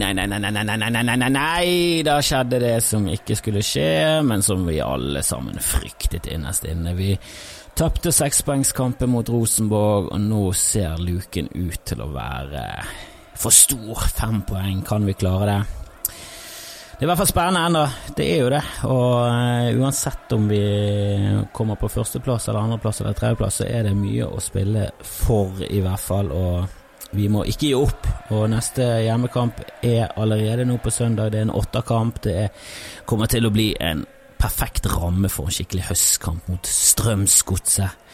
nei, nei, nei, nei, nei, nei, nei, nei, nei, da skjedde det som ikke skulle skje, men som vi alle sammen fryktet innerst inne. Vi tapte sekspoengskampen mot Rosenborg, og nå ser luken ut til å være for stor. Fem poeng, kan vi klare det? Det er i hvert fall spennende ennå, det er jo det. Og uh, uansett om vi kommer på førsteplass eller andreplass eller tredjeplass, så er det mye å spille for, i hvert fall. Og vi må ikke gi opp. Og neste hjemmekamp er allerede nå på søndag. Det er en åtterkamp. Det er, kommer til å bli en perfekt ramme for en skikkelig høstkamp mot Strømsgodset.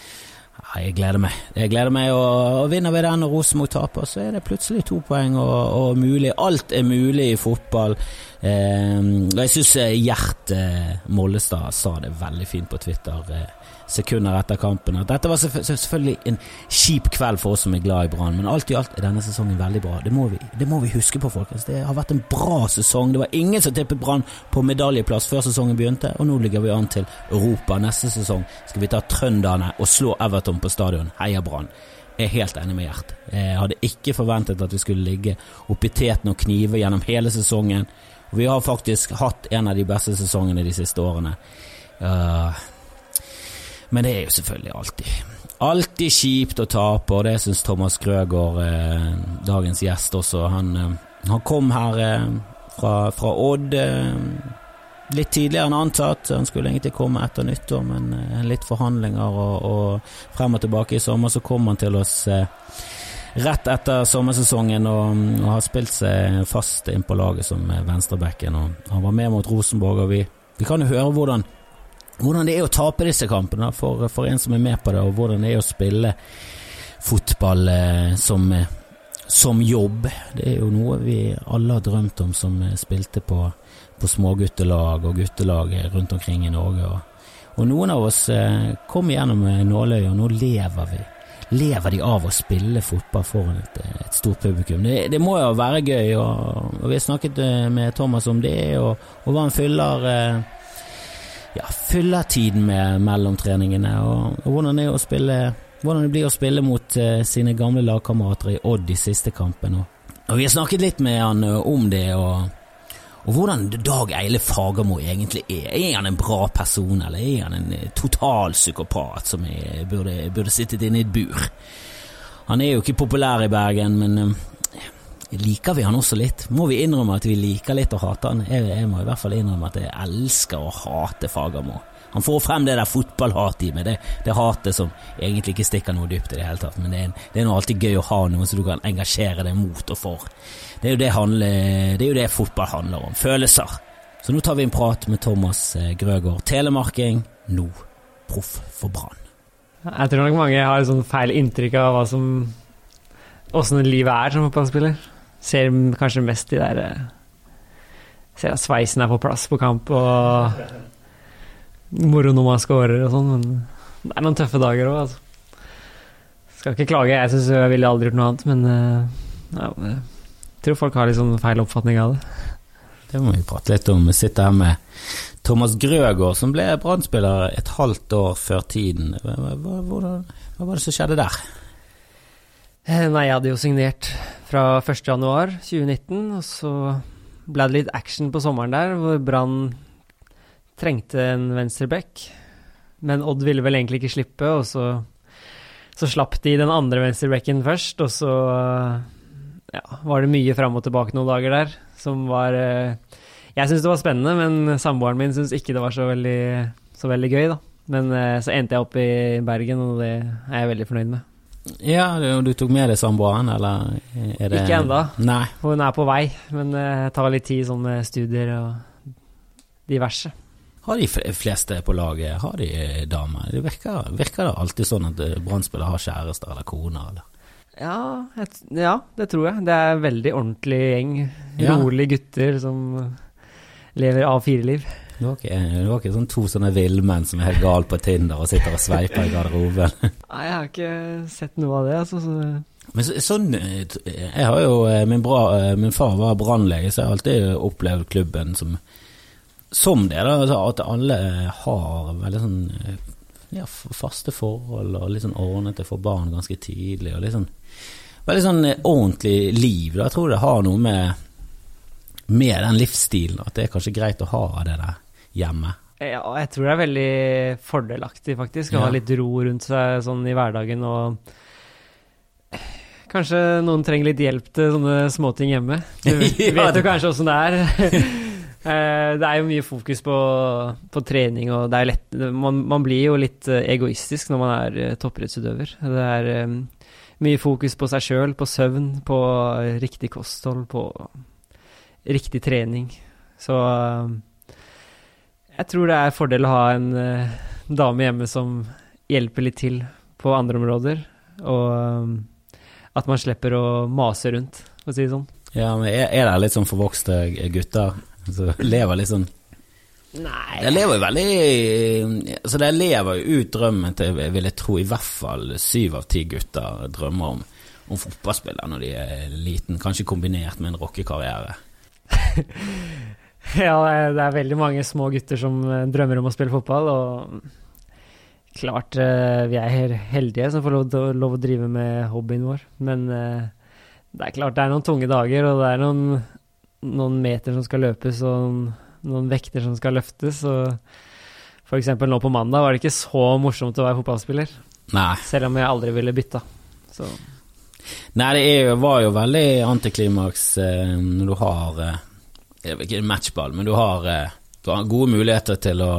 Jeg gleder meg. Jeg gleder meg, og, og vinner vi den og Rosenborg taper, så er det plutselig to poeng og, og mulig. Alt er mulig i fotball. Eh, jeg syns Gjert eh, Mollestad sa det veldig fint på Twitter. Eh, sekunder etter kampen. Dette var selvfølgelig en kjip kveld for oss som er glad i Brann, men alt i alt er denne sesongen veldig bra. Det må vi, det må vi huske på, folkens. Det har vært en bra sesong. Det var ingen som tippet Brann på medaljeplass før sesongen begynte, og nå ligger vi an til Europa. Neste sesong skal vi ta trønderne og slå Everton på stadion. Heia Brann. Jeg er helt enig med Gjert. Jeg hadde ikke forventet at vi skulle ligge oppi teten og knive gjennom hele sesongen. Vi har faktisk hatt en av de beste sesongene de siste årene. Uh, men det er jo selvfølgelig alltid Alltid kjipt å tape, og det syns Thomas Grøgaard, eh, dagens gjest også. Han, eh, han kom her eh, fra, fra, Odd eh, litt tidligere enn antatt. Han skulle egentlig komme etter nyttår, men eh, litt forhandlinger og, og, frem og tilbake i sommer, så kom han til oss eh, rett etter sommersesongen og, og har spilt seg fast inn på laget som venstrebacken. Han var med mot Rosenborg, og vi, vi kan jo høre hvordan hvordan det er å tape disse kampene for, for, en som er med på det, og hvordan det er å spille fotball eh, som, som, jobb. Det er jo noe vi alle har drømt om som spilte på, på småguttelag og guttelag rundt omkring i Norge. Og, og noen av oss eh, kom gjennom nåløyet, og nå lever vi. Lever de av å spille fotball foran et, et stort publikum? Det, det, må jo være gøy, og, og vi har snakket eh, med Thomas om det, og, og hva han fyller eh, ja, fyller tiden med mellomtreningene, og, og hvordan, det spille, hvordan, det blir å spille mot uh, sine gamle lagkamerater i Odd i siste kampen. Og, og, Vi har snakket litt med han uh, om det, og, og, hvordan Dag Eile Fagermo egentlig er. Er han en bra person, eller er han en uh, total psykopat som burde, burde sittet inne i et bur? Han er jo ikke populær i Bergen, men liker vi han også litt? Må vi innrømme at vi liker litt å hate han? Jeg, jeg må i hvert fall innrømme at jeg elsker å hate Fagermo. Han får frem det der fotballhatet i meg, det, det hatet som egentlig ikke stikker noe dypt i det hele tatt, men det er, det er alltid gøy å ha noen som du kan engasjere deg mot og for. Det er jo det, handle, det, er jo det fotball handler om. Følelser. Så nå tar vi en prat med Thomas eh, Grøgaard. Telemarking, nå proff for Brann. Jeg tror nok mange har et sånn feil inntrykk av hva som åssen livet er som fotballspiller. Ser kanskje mest de der eh, Ser at sveisen er på plass på kamp, og moro når man scorer og sånn, men det er noen tøffe dager òg, altså. Skal ikke klage, jeg syns jeg ville aldri gjort noe annet, men eh, ja, jeg tror folk har litt sånn feil oppfatning av det. Det må vi prate litt om. Vi sitter her med Thomas Grøgaard, som ble brann et halvt år før tiden. Hva, hva, hva, hva var det som skjedde der? Eh, nei, jeg hadde jo signert fra 1.1.2019, og så ble det litt action på sommeren der, hvor Brann trengte en venstreback. Men Odd ville vel egentlig ikke slippe, og så, så slapp de den andre venstrebacken først, og så ja, var det mye fram og tilbake noen dager der, som var eh, Jeg syntes det var spennende, men samboeren min syntes ikke det var så veldig, så veldig gøy, da. Men eh, så endte jeg opp i Bergen, og det er jeg veldig fornøyd med. Ja, du, du tok med deg samboeren, eller er det Ikke ennå. Hun er på vei, men det uh, tar litt tid med studier og diverse. Har de fleste på laget har de damer? Det virker, virker det alltid sånn at brannspillere Brann-spillere har kjærester eller koner? Eller? Ja, et, ja, det tror jeg. Det er en veldig ordentlig gjeng. Rolige gutter som lever A4-liv. Du var ikke, du var ikke sånn to sånne villmenn som er helt gal på Tinder og sitter og sveiper i garderoben? Nei, jeg har ikke sett noe av det. Altså, så. Men så, sånn Jeg har jo eh, Min, bra, eh, min far var brannlege, så jeg har alltid opplevd klubben som, som det. Da, altså, at alle har veldig sånn ja, faste forhold og litt sånn ordnete for barn ganske tidlig. og litt sånn Veldig sånn ordentlig liv. Da. Jeg tror det har noe med med den livsstilen, at det er kanskje greit å ha det der hjemme. Ja, jeg tror det er veldig fordelaktig, faktisk, å Ja. ha litt ro rundt seg sånn i hverdagen og Kanskje noen trenger litt hjelp til sånne småting hjemme. Du vet jo kanskje åssen det er. Eh, det er jo mye fokus på, på trening, og det er lett man, man blir jo litt eh, egoistisk når man er eh, toppidrettsutøver. Det er mye fokus på seg sjøl, på søvn, på riktig kosthold, på riktig trening. Så jeg tror det er fordel å ha en uh, dame hjemme som hjelper litt til på andre områder, og um, at man slipper å mase rundt, for å si det sånn. Ja, men er, er det litt sånn forvokste gutter som lever litt sånn Nei Det lever jo veldig Altså, det lever jo ut drømmen til, vil jeg tro, i hvert fall syv av ti gutter drømmer om, om fotballspillere når de er liten, kanskje kombinert med en rockekarriere. Ja, det er- veldig mange små gutter som eh, drømmer om å spille fotball, og klart eh, vi er heldige som får lov, til lov å drive med hobbyen vår, men eh, det er klart det er noen tunge dager, og det er noen, noen meter som skal løpes, og noen, noen vekter som skal løftes, og eksempel nå på mandag var det ikke så morsomt å være fotballspiller, Nei. selv om jeg aldri ville bytta. Så Nei, det jo, var jo veldig antiklimaks eh, når du har eh, ikke matchball, men du har, eh, du har gode muligheter til å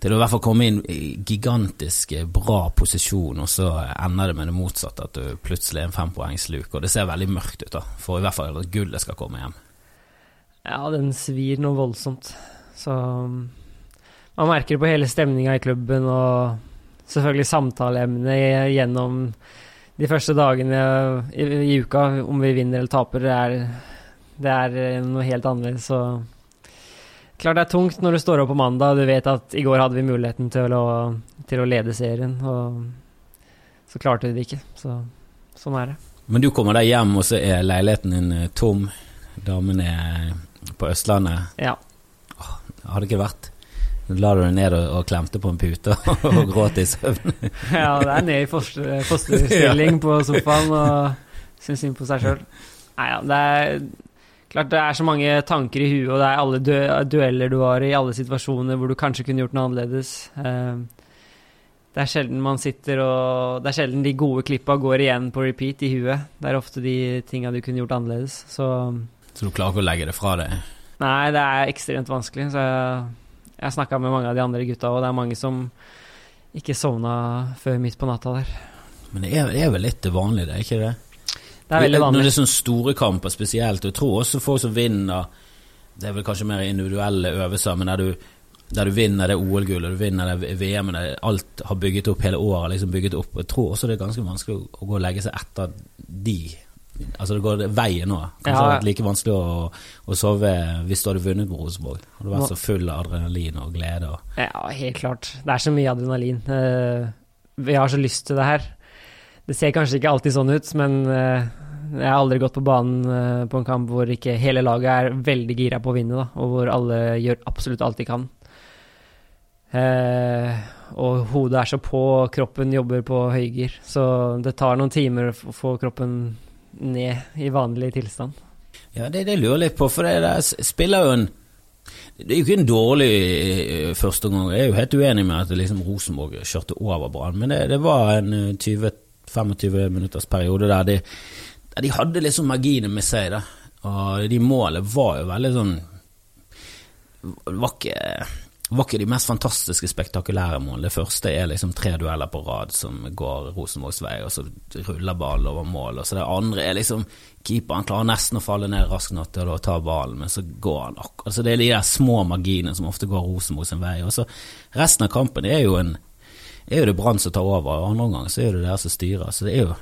til å i hvert fall komme inn i gigantisk bra posisjon, og så ender det med det motsatte, at du plutselig er en fempoengsluk, og det ser veldig mørkt ut, da, for i hvert fall at gullet skal komme hjem. Ja, den svir noe voldsomt. Så man merker det på hele stemninga i klubben, og selvfølgelig samtaleemnet gjennom de første dagene i, i uka, om vi vinner eller taper, det er, det er eh, noe helt annerledes. Så klart det er tungt når du står opp på mandag og du vet at i går hadde vi muligheten til å, til å lede serien, og så klarte vi det ikke. Så sånn er det. Men du kommer deg hjem, og så er leiligheten din eh, tom, damen er på Østlandet. Ja. Hadde ikke vært La du deg ned og, og klemte på en pute og gråt i søvn? Ja, det er ned i foster, fosterstilling på sofaen og syns synd på seg sjøl. Nei ja, det er klart det er så mange tanker i huet, og det er alle du dueller du har i alle situasjoner hvor du kanskje kunne gjort noe annerledes. Eh, Det er sjelden man sitter og Det er sjelden de gode klippa går igjen på repeat i huet. Det er ofte de tinga du kunne gjort annerledes. Så Så du klarer ikke å legge det fra deg? Nei, det er ekstremt vanskelig. Så jeg, jeg snakka med mange av de andre gutta, og det er mange som ikke sovna før midt på natta der. Men det er, det er vel litt det vanlige, det er ikke det? Det er veldig Når det er sånne store kamper spesielt, og jeg tror også folk som vinner Det er vel kanskje mer individuelle øvelser, men der du, der du vinner det OL-gullet, du vinner det VM-et, alt har bygget opp hele året, liksom bygget opp. Jeg tror også det er ganske vanskelig å, gå og legge seg etter de. Altså det går veien nå. Kanskje Ja. det vært like vanskelig å, å sove hvis du hadde vunnet med Rosenborg. Hadde du vært så full av adrenalin og glede. Og, Ja, helt klart. Det er så mye adrenalin. Eh, Vi har så lyst til det her. Det ser kanskje ikke alltid sånn ut, men eh, jeg har aldri gått på banen eh, på en kamp hvor ikke hele laget er veldig gira på å vinne, da, og hvor alle gjør absolutt alt de kan. Eh, og hodet er så på, og kroppen jobber på høygir. Så det tar noen timer å få kroppen ned i vanlig tilstand. Ja, det, det lurer jeg litt på, for det der spiller jo en det er jo ikke en dårlig eh, første gang, Jeg er jo helt uenig med at liksom Rosenborg kjørte over Brann, men det, det, var en 20 25 minutters periode der de, der de hadde liksom sånn magiene med seg. Da. Og de målene var jo veldig sånn var ikke, var ikke de mest fantastiske, spektakulære målene. Det første er liksom tre dueller på rad som går Rosenborgs vei, og så ruller ballen over mål. Og så det andre er liksom keeperen klarer nesten å falle ned raskt nok til å ta ballen, men så går han akkurat. Altså det er de der små marginene som ofte går Rosenborg sin vei. Og så resten av kampen er jo en er jo det Brann som tar over, og andre omgang så er det dere som styrer. Så det er jo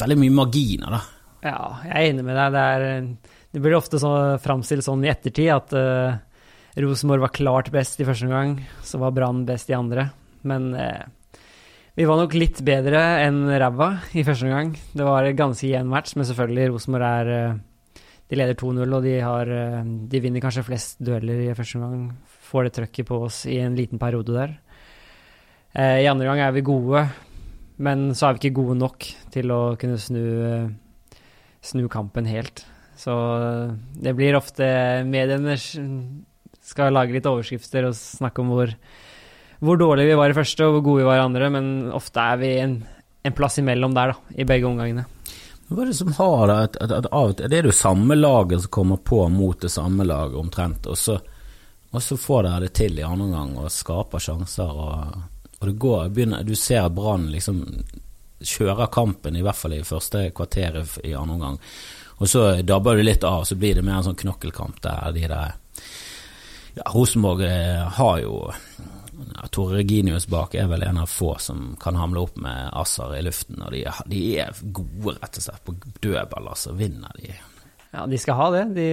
veldig mye marginer, da. Ja, jeg er enig med deg. Det, er, det blir ofte så framstilt sånn i ettertid at uh, Rosenborg var klart best i første omgang, så var Brann best i andre. Men uh, vi var nok litt bedre enn ræva i første omgang. Det var ganske jevn match, men selvfølgelig, Rosenborg er eh, De leder 2-0, og de, har, eh, de vinner kanskje flest dueller i første omgang. Får det trøkket på oss i en liten periode der. Eh, I andre gang er vi gode, men så er vi ikke gode nok til å kunne snu, eh, snu kampen helt. Så det blir ofte Mediene skal lage litt overskrifter og snakke om hvor, hvor dårlige vi var i første og hvor gode vi var i andre, men ofte er vi en, en plass imellom der, da, i begge omgangene. Hva er det som har? At, at, at, at, det er det jo samme laget som kommer på mot det samme laget omtrent, og så, og så får dere det til i andre omgang og skaper sjanser. og, og det går, begynner, Du ser Brann liksom kjører kampen, i hvert fall i første kvarteret i andre omgang. Og så dabber du litt av, så blir det mer en sånn knokkelkamp der de der ja, Rosenborg eh, har jo ja, Tore Reginius bak er vel en av få som kan hamle opp med Assar i luften. Og de, de er gode, rett og slett, på dødballer, så vinner de. Ja, de skal ha det. De,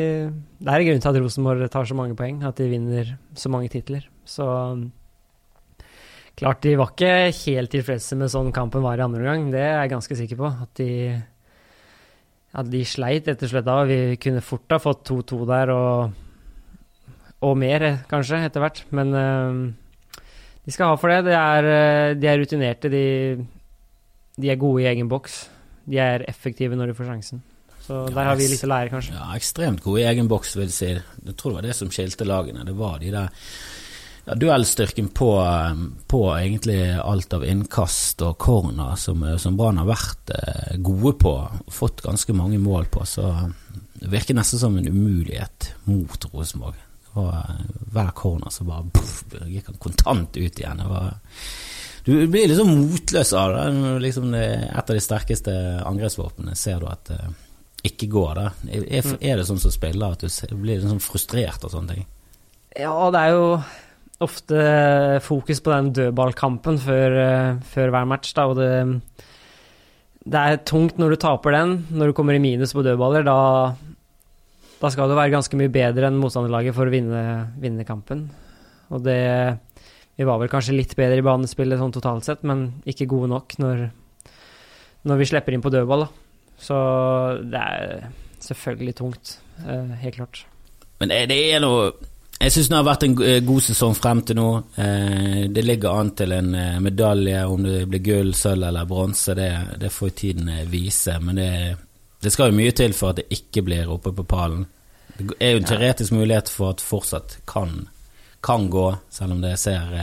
det er grunnen til at Rosenborg tar så mange poeng, at de vinner så mange titler. Så klart, de var ikke helt tilfredse med sånn kampen var i andre omgang. Det er jeg ganske sikker på. At de, at de sleit rett og slett da. Vi kunne fort ha fått 2-2 der, og, og, mer kanskje, etter hvert. Men uh, de skal ha for det. De er, eh, de er rutinerte. De, de, er gode i egen boks. De er effektive når de får sjansen. Så der har vi litt å lære, kanskje. Ja, ekstremt gode i egen boks, vil jeg si. Jeg tror det var det som skilte lagene. Det var de der ja, duellstyrken på, på, egentlig alt av innkast og corner som, som Brann har vært eh, gode på, fått ganske mange mål på, så det virker nesten som en umulighet mot Rosenborg. hver corner så bare puff, gikk han kontant ut igjen. Var, du blir liksom motløs av det. Liksom det et av de sterkeste angrepsvåpnene ser du at det ikke går. Mm. er det sånn som spiller at du blir liksom frustrert og sånne ting? Ja, det er jo ofte fokus på den dødballkampen før, uh, før hver match, da, og det, det er tungt når du taper den, når du kommer i minus på dødballer. Da, da skal du være ganske mye bedre enn motstanderlaget for å vinne, vinne, kampen. Og det Vi var vel kanskje litt bedre i banespillet sånn totalt sett, men ikke gode nok når, når vi slipper inn på dødball, da. Så det er selvfølgelig tungt. Uh, helt klart. Men det er noe jeg syns det har vært en eh, god sesong frem til nå. Eh, det ligger an til en eh, medalje, om det blir gull, sølv eller bronse, det, det, får tiden vise. Men det, det, skal jo mye til for at det ikke blir oppe på pallen. Det er jo en teoretisk mulighet for at fortsatt kan, kan gå, selv om det ser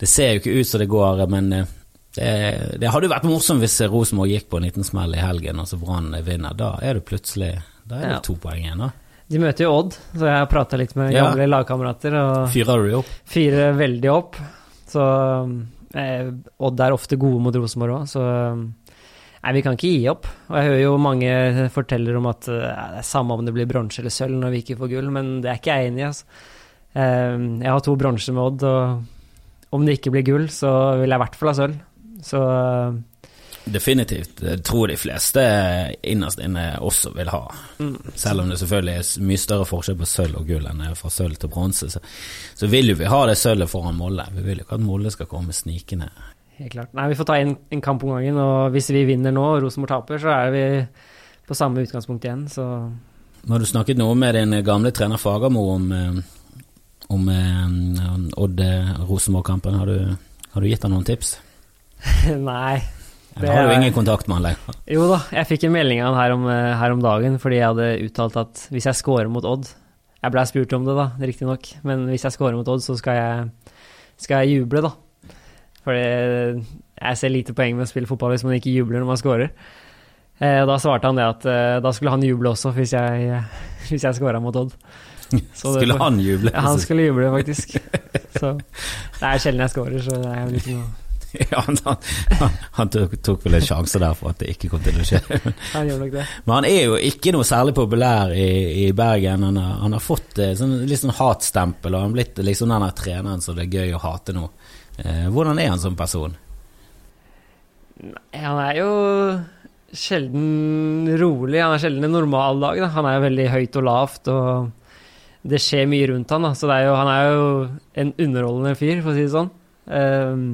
Det ser jo ikke ut som det går, men det, det hadde jo vært morsomt hvis Rosenborg gikk på en liten smell i helgen, og så Brann vinner. Da er det plutselig Da er det to poeng igjen, da. De møter jo Odd, så jeg har prata litt med ja. gamle lagkamerater. Fyrer du opp? Fyrer veldig opp. Så eh, Odd er ofte gode mot Rosenborg òg, så Nei, vi kan ikke gi opp. Og jeg hører jo mange forteller om at eh, det er samme om det blir bronse eller sølv når vi ikke får gull, men det er ikke jeg enig i. Altså. Eh, jeg har to bronser med Odd, og om det ikke blir gull, så vil jeg i hvert fall ha sølv. Så Definitivt. Jeg tror de fleste innerst inne også vil ha. Mm. Selv om det selvfølgelig er mye større forskjell på sølv og gull enn fra sølv til bronse, så, så, vil jo vi ha det sølvet foran Molle. Vi vil jo ikke at Molle skal komme snikende. Helt klart. Nei, vi får ta en, en kamp om gangen, og hvis vi vinner nå og Rosenborg taper, så er vi på samme utgangspunkt igjen, så Nå har du snakket noe med din gamle trener Fagermo om, eh, om, eh, Odd Rosenborg-kampen. Har, har, du gitt ham noen tips? Nei, det har du ingen kontakt med han lenger? Jo da, jeg fikk en melding av han her om, eh, her om dagen fordi jeg hadde uttalt at hvis jeg scorer mot Odd Jeg blei spurt om det, da, riktignok, men hvis jeg scorer mot Odd, så skal jeg, skal jeg juble, da. Fordi jeg ser lite poeng med å spille fotball hvis man ikke jubler når man scorer. Eh, da svarte han det at eh, da skulle han juble også hvis jeg, hvis jeg scora mot Odd. Så skulle det, han juble? Ja, han skulle juble, faktisk. Så det er sjelden jeg scorer, så det er jo litt noe ja, han, han, han tok, tok, vel en sjanse der for at det ikke kom til å skje. han gjør nok det. Men han er jo ikke noe særlig populær i, i Bergen. Han har, han har fått eh, sånn, litt sånn hatstempel, og han blitt liksom den treneren som det er gøy å hate nå. Eh, hvordan er han som person? Nei, han er jo sjelden rolig. Han er sjelden en normal dag. Da. Han er jo veldig høyt og lavt, og det skjer mye rundt han. Da. Så er jo, han er jo en underholdende fyr, for å si det sånn. Um,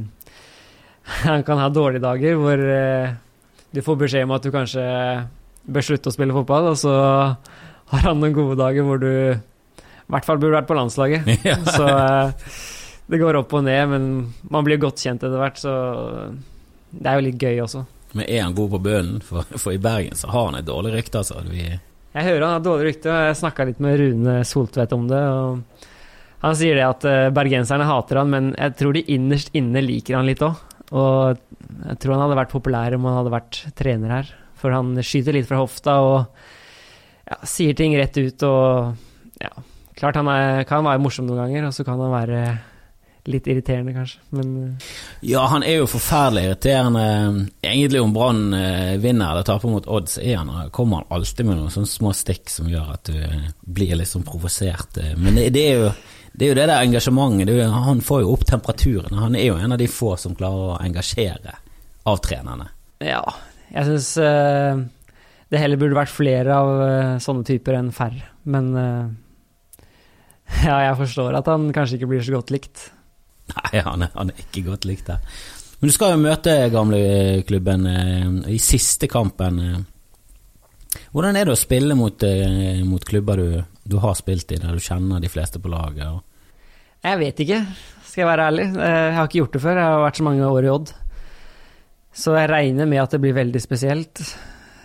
han kan ha dårlige dager hvor uh, du får beskjed om at du kanskje bør slutte å spille fotball, og så har han noen gode dager hvor du i hvert fall burde vært på landslaget. Ja. Så uh, det går opp og ned, men man blir godt kjent etter hvert, så det er jo litt gøy også. Men er han god på bønnen? For, for, i Bergen så har han et dårlig rykte, altså. Vi Jeg hører han har dårlig rykte, og jeg snakka litt med Rune Soltvedt om det. og Han sier det at eh, bergenserne hater han, men jeg tror de innerst inne liker han litt òg. Og jeg tror han hadde vært populær om han hadde vært trener her. For han skyter litt fra hofta og ja, sier ting rett ut og ja, Klart han er, kan være morsom noen ganger, og så kan han være litt irriterende, kanskje, men eh, Ja, han er jo forferdelig irriterende. Egentlig om Brann eh, vinner eller taper mot Odd, så er han, kommer han alltid med noen sånne små stikk som gjør at du eh, blir litt sånn provosert. Men det, det, er jo, det er jo det der engasjementet. Det jo, han får jo opp temperaturen. Han er jo en av de få som klarer å engasjere av trenerne. Ja, jeg syns uh, det heller burde vært flere av uh, sånne typer enn færre. Men uh, ja, jeg forstår at han kanskje ikke blir så godt likt. Nei, han er, han er ikke godt likt der. Men du skal jo møte gamleklubben eh, i siste kampen. Eh. Hvordan er det å spille mot, eh, mot klubber du, du, har spilt i, der du kjenner de fleste på laget? Jeg vet ikke, skal jeg være ærlig. Jeg har ikke gjort det før. Jeg har vært så mange år i Odd. Så jeg regner med at det blir veldig spesielt.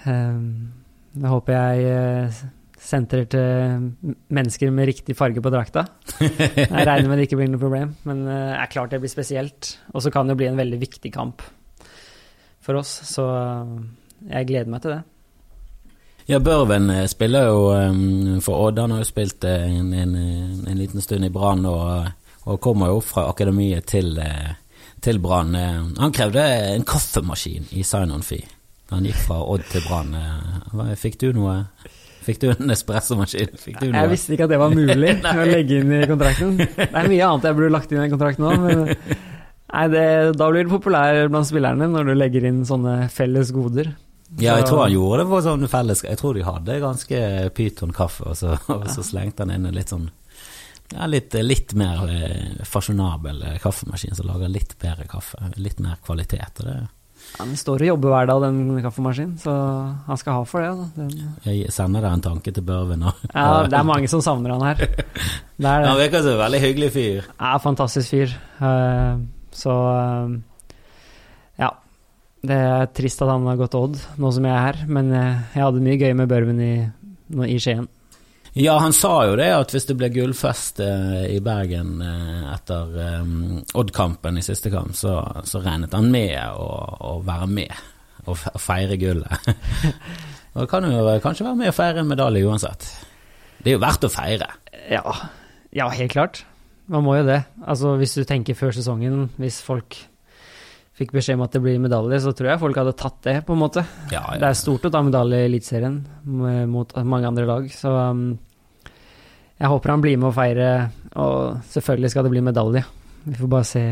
Jeg håper jeg sentrer til mennesker med riktig farge på drakta. Jeg regner med det ikke blir noe problem, men det eh, er klart det blir spesielt. Og så kan det bli en veldig viktig kamp for oss, så eh, jeg gleder meg til det. Ja, Børven eh, spiller jo for Odd. Han har jo spilt en, en, en liten stund i Brann og, og, kommer jo fra akademiet til, til Brann. Han krevde en kaffemaskin i Sign Fee. Han gikk fra Odd til Brann. Fikk du noe Fikk du en espressomaskin? Jeg visste ikke at det var mulig å legge inn i kontrakten. Det er mye annet jeg burde lagt inn i kontrakten òg, men nei, det, da blir du populær blant spillerne når du legger inn sånne felles goder. Ja, jeg tror han gjorde det på sånn felles Jeg tror de hadde ganske pyton-kaffe, og, så, og så slengte han inn en litt sånn ja, litt, litt mer eh, fasjonabel kaffemaskin som lager litt bedre kaffe. Litt mer kvalitet. og det han står og jobber hver dag, den kaffemaskinen, så han skal ha for det. Den... Jeg sender deg en tanke til Børven nå. Ja, det er mange som savner han her. Det er det. Han virker som en veldig hyggelig fyr. Ja, fantastisk fyr. Eh, så eh. Det er trist at han har gått Odd, nå som jeg er her, men eh, jeg hadde mye gøy med Børven i, i Skien. Ja, han sa jo det, at hvis det ble gullfest eh, i Bergen eh, etter Odd-kampen i siste kamp, så, så, regnet han med å, å være med og feire gullet. og kan jo kanskje være med å feire en medalje uansett. Det er jo verdt å feire. Ja, ja helt klart. Man må jo det. Altså, hvis du tenker før sesongen, hvis folk fikk beskjed om at det blir medalje, så tror jeg folk hadde tatt det, på en måte. Ja, ja. Det er stort å ta medalje i Eliteserien mot mange andre lag, så um, jeg håper han blir med å feire, og selvfølgelig skal det bli medalje. Vi får bare se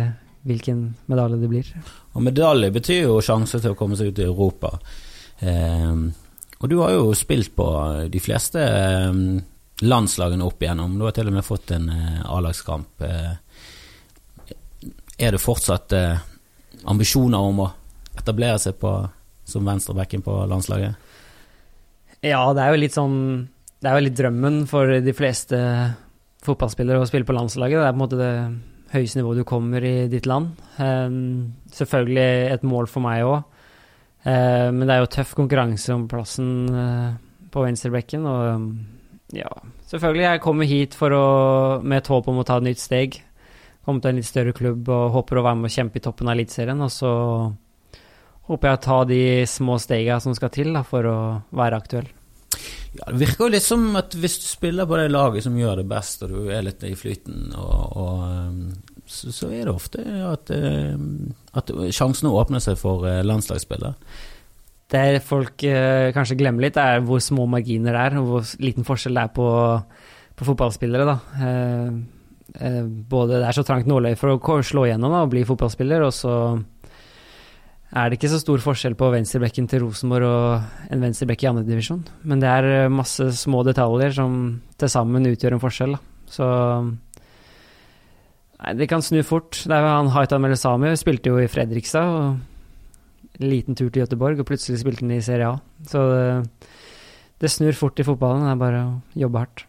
hvilken medalje det blir. Og medalje betyr jo sjanse til å komme seg ut i Europa. Um, og du har jo spilt på de fleste um, landslagene opp igjennom. Du har til og med fått en uh, A-lagskamp. Uh, er det fortsatt eh, ambisjoner om å etablere seg på, som venstrebacken på landslaget? Ja, det er jo litt sånn Det er jo litt drømmen for de fleste fotballspillere å spille på landslaget. Det er på en måte det høyeste nivået du kommer i ditt land. Um, selvfølgelig et mål for meg òg, ehm, men det er jo tøff konkurranse om plassen uh, på venstrebekken. Og um, ja, selvfølgelig, jeg kommer hit å, med et håp om å ta et nytt steg komme til en litt større klubb og håper å være med og kjempe i toppen av Eliteserien. Og så håper jeg å ta de små stegene som skal til da, for å være aktuell. Ja, Det virker jo litt som at hvis du spiller på det laget som gjør det best, og du er litt i flyten, og, og um, så, så, er det ofte at, um, at sjansene åpner seg for uh, landslagsspillere. Det folk eh, kanskje glemmer litt, er hvor små marginer det er, og hvor liten forskjell det er på, på fotballspillere. da. Eh, Eh, både det er så trangt nåløye for å slå igjennom og bli fotballspiller, og så er det ikke så stor forskjell på venstrebekken til Rosenborg og en venstrebekk i andredivisjon. Men det er eh, masse små detaljer som til sammen utgjør en forskjell. Da. Så Nei, det kan snu fort. Det er han Haitan Melesami spilte jo i Fredrikstad. og En liten tur til Göteborg, og plutselig spilte han i Serie A. Så det, det snur fort i fotballen. Det er bare å jobbe hardt.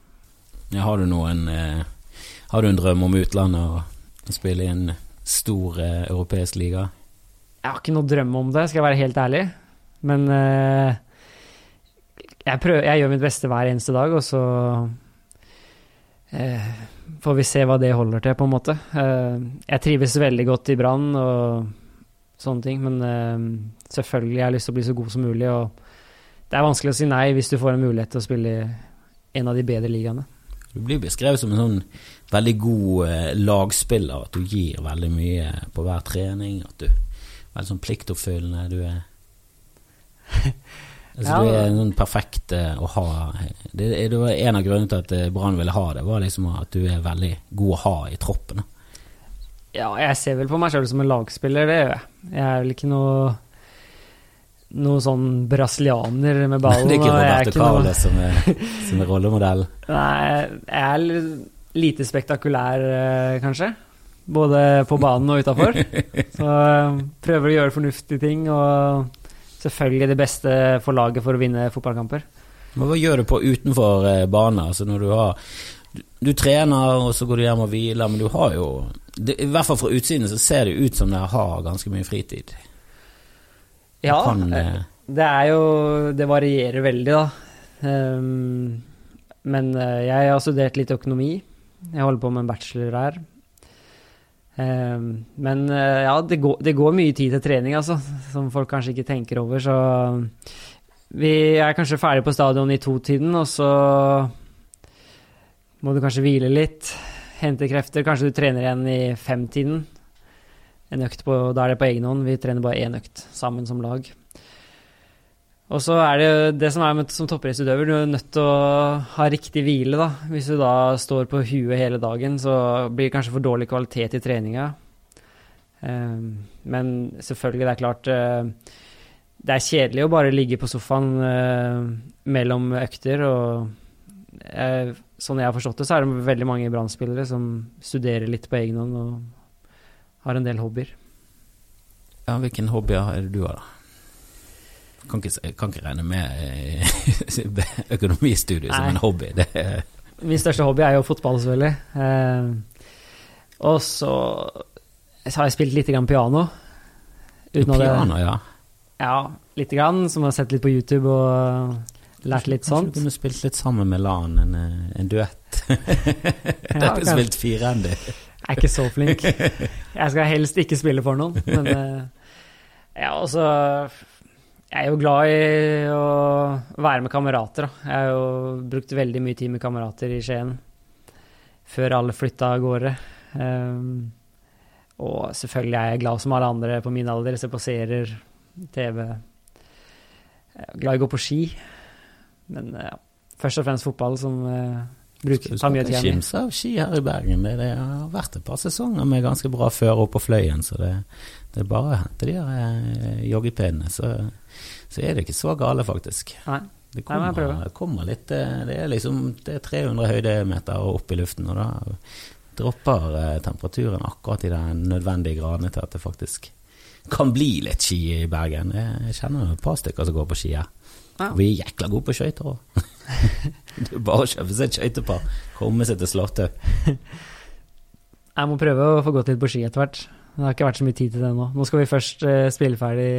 Har du noen eh har du en drøm om utlandet og spille i en stor eh, europeisk liga? Jeg har ikke noe drøm om det, skal jeg være helt ærlig. Men eh, jeg, prøver, jeg, gjør mitt beste hver eneste dag, og så eh, får vi se hva det holder til, på en måte. Eh, jeg trives veldig godt i Brann og sånne ting, men eh, selvfølgelig har jeg lyst til å bli så god som mulig. og det er vanskelig å si nei hvis du får en mulighet til å spille i en av de bedre ligaene. Du blir beskrevet som en sånn veldig god eh, lagspiller, at du gir veldig mye på hver trening. At du er veldig sånn pliktoppfyllende. Du er altså, ja. Du er sånn perfekt eh, å ha. Det, det, var En av grunnene til at eh, Brann ville ha det, var liksom at du er veldig god å ha i troppen. Ja, jeg ser vel på meg sjøl som en lagspiller, det gjør jeg. Jeg er vel ikke noe noe sånn brasilianer med ballen. det er ikke Roberto Carlos som, som, er rollemodell? Nei, jeg er lite spektakulær, eh, kanskje. Både på banen og utafor. Så eh, prøver å gjøre fornuftige ting, og selvfølgelig det beste for laget for å vinne fotballkamper. Men hva gjør du på utenfor eh, banen? Altså når du har du, du, trener, og så går du hjem og hviler, men du har jo det, I hvert fall fra utsiden så ser det ut som dere har ganske mye fritid. Ja, kan, eh, det er jo Det varierer veldig, da. Um, men uh, jeg har studert litt økonomi. Jeg holder på med en bachelor her. Um, men ja, det går, det går, mye tid til trening, altså, som folk kanskje ikke tenker over. Så vi er kanskje ferdig på stadion i to-tiden, og så må du kanskje hvile litt, hente krefter. Kanskje du trener igjen i fem-tiden en økt på Da er det på egen hånd. Vi trener bare én økt sammen som lag. Og så er det det som er med som toppidrettsutøver, du er nødt til å ha riktig hvile, da. Hvis du da står på huet hele dagen, så blir det kanskje for dårlig kvalitet i treninga. Ehm, men selvfølgelig, det er klart eh, Det er kjedelig å bare ligge på sofaen eh, mellom økter, og eh, sånn jeg har forstått det, så er det veldig mange brann som studerer litt på egen hånd og har en del hobbyer. Ja, hvilken hobbyer er det du har, da? Kan ikke, kan ikke regne med eh, økonomistudiet som en hobby. Min største hobby er jo fotball, selvfølgelig. Eh, og så har jeg spilt litt grann piano. piano, det, ja. Ja, lite grann. Som jeg har sett litt på YouTube og lært litt sånt. Kanskje du kunne spilt litt sammen med Lan, en, en duett? Dere har spilt firendig. Jeg er ikke så flink. Jeg skal helst ikke spille for noen, men uh, ja, altså Jeg er jo glad i å være med kamerater. Da. Jeg har jo brukt veldig mye tid med kamerater i Skien før alle flytta av gårde. Um, og selvfølgelig er jeg glad som alle andre på min alder. Ser på serier, TV. Jeg er glad i å gå på ski. Men ja, først og fremst fotball som uh, Bruker, tar mye tid. Kimse av ski her i Bergen. Det, det, har vært et par sesonger med ganske bra føre opp på Fløyen, så det, det er bare å hente de der eh, joggepinnene, så, så, er det ikke så gale, faktisk. Nei. Det kommer, Nei, kommer litt eh, Det er liksom det er 300 høydemeter opp i luften, og da dropper eh, temperaturen akkurat i den nødvendige gradene til at det faktisk kan bli litt ski i Bergen. Jeg kjenner et par stykker som går på ski her. Ja. Vi er jækla gode på skøyter òg. det er bare å kjøpe seg et skøytepar, komme seg til Slåttø. Jeg må prøve å få gått litt på ski etter hvert. Det har ikke vært så mye tid til det nå. Nå skal vi først uh, spille ferdig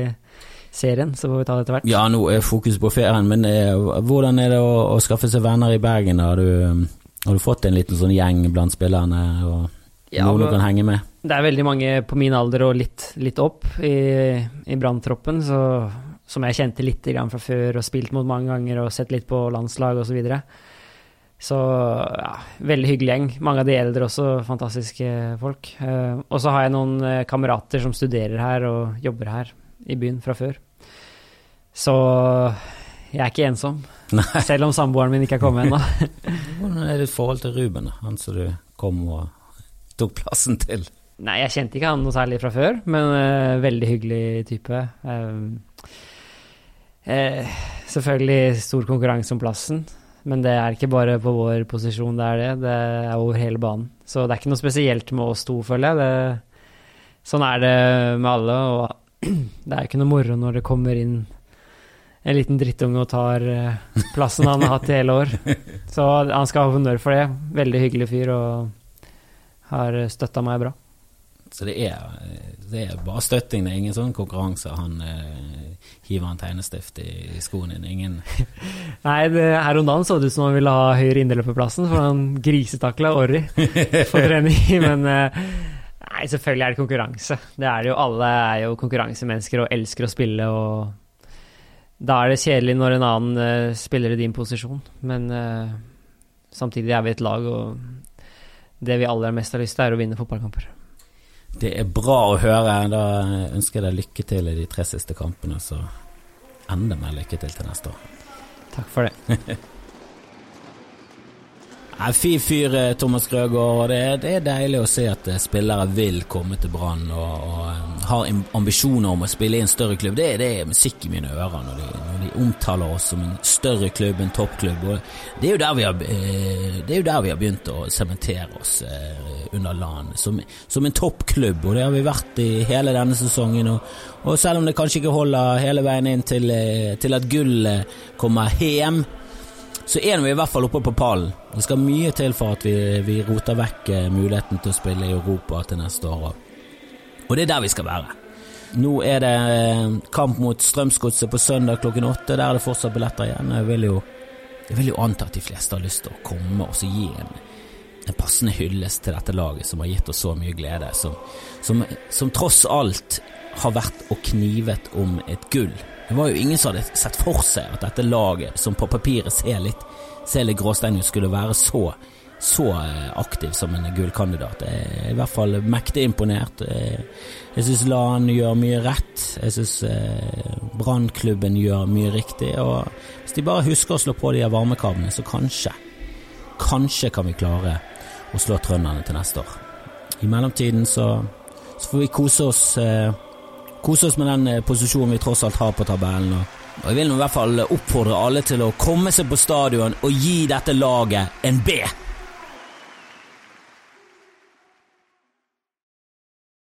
serien, så får vi ta det etter hvert. Ja, nå er fokus på ferien, men uh, hvordan er det å, å, skaffe seg venner i Bergen? Har du, um, har du fått en liten sånn gjeng blant spillerne, og ja, noen du kan henge med? Det er veldig mange på min alder og litt, litt opp i, i branntroppen, så som jeg kjente litt fra før og spilt mot mange ganger og sett litt på landslag osv. Så, videre. så ja, veldig hyggelig gjeng. Mange av de eldre også, fantastiske folk. Uh, og så har jeg noen uh, kamerater som studerer her og jobber her i byen fra før. Så jeg er ikke ensom. Nei. Selv om samboeren min ikke er kommet ennå. Hvordan er ditt forhold til Ruben, han som du kom og tok plassen til? Nei, jeg kjente ikke han noe særlig fra før, men uh, veldig hyggelig type. Um, Eh, selvfølgelig stor konkurranse om plassen, men det er ikke bare på vår posisjon det er det, det er over hele banen. Så det er ikke noe spesielt med oss to, føler jeg. Det, sånn er det med alle, og det er ikke noe moro når det kommer inn en liten drittunge og tar eh, plassen han har hatt i hele år. Så han skal ha honnør for det. Veldig hyggelig fyr og har støtta meg bra. Så det er, det er bare støtting, det er ingen sånn konkurranse? Han eh, hiver han tegnestift i, skoen din. Ingen Nei, det, her om dagen så det ut som han ville ha høyere inndeløp på plassen, for han grisetakla Orri på trening. Men eh, nei, selvfølgelig er det konkurranse. Det er det jo. Alle er jo konkurransemennesker og elsker å spille. og Da er det kjedelig når en annen uh, spiller i din posisjon, men uh, samtidig er vi et lag, og det vi aller mest har lyst til, er å vinne fotballkamper. Det er bra å høre. Da ønsker jeg deg lykke til i de tre siste kampene. Så enda mer lykke til til neste år. Takk for det. Fin fyr, eh, Thomas Grøgaard. Det, det, er deilig å se at eh, spillere vil komme til Brann og, og, eh, har ambisjoner om å spille i en større klubb. Det, det er musikk i mine ører når de, når de, omtaler oss som en større klubb, en toppklubb. Og det er jo der vi har, det er jo der vi har begynt å sementere oss under LAN, som, som, en toppklubb. Og det har vi vært i hele denne sesongen. Og, og selv om det kanskje ikke holder hele veien inn til, til at gullet kommer hjem, så er vi i hvert fall oppe på pallen. Det skal mye til for at vi, vi roter vekk eh, muligheten til å spille i Europa til neste år. Og det er der vi skal være. Nå er det eh, kamp mot Strømsgodset på søndag klokken åtte. Der er det fortsatt billetter igjen. Jeg vil jo, jeg vil jo anta at de fleste har lyst til å komme og så gi en, en passende hyllest til dette laget som har gitt oss så mye glede. Som, som, som tross alt har vært og knivet om et gull det var jo ingen som hadde sett for seg at dette laget, som på papiret ser litt, ser litt gråstein ut, skulle være så, så eh, aktiv som en gullkandidat. Jeg er i hvert fall mektig imponert. Eh, jeg syns LAN gjør mye rett. Jeg syns eh, Brannklubben gjør mye riktig. Og hvis de bare husker å slå på de varmekablene, så kanskje, kanskje kan vi klare å slå trønderne til neste år. I mellomtiden så, så får vi kose oss kose oss med den eh, posisjonen vi tross alt har på tabellen. Og jeg vil i hvert fall oppfordre alle til å komme seg på stadion og gi dette laget en B.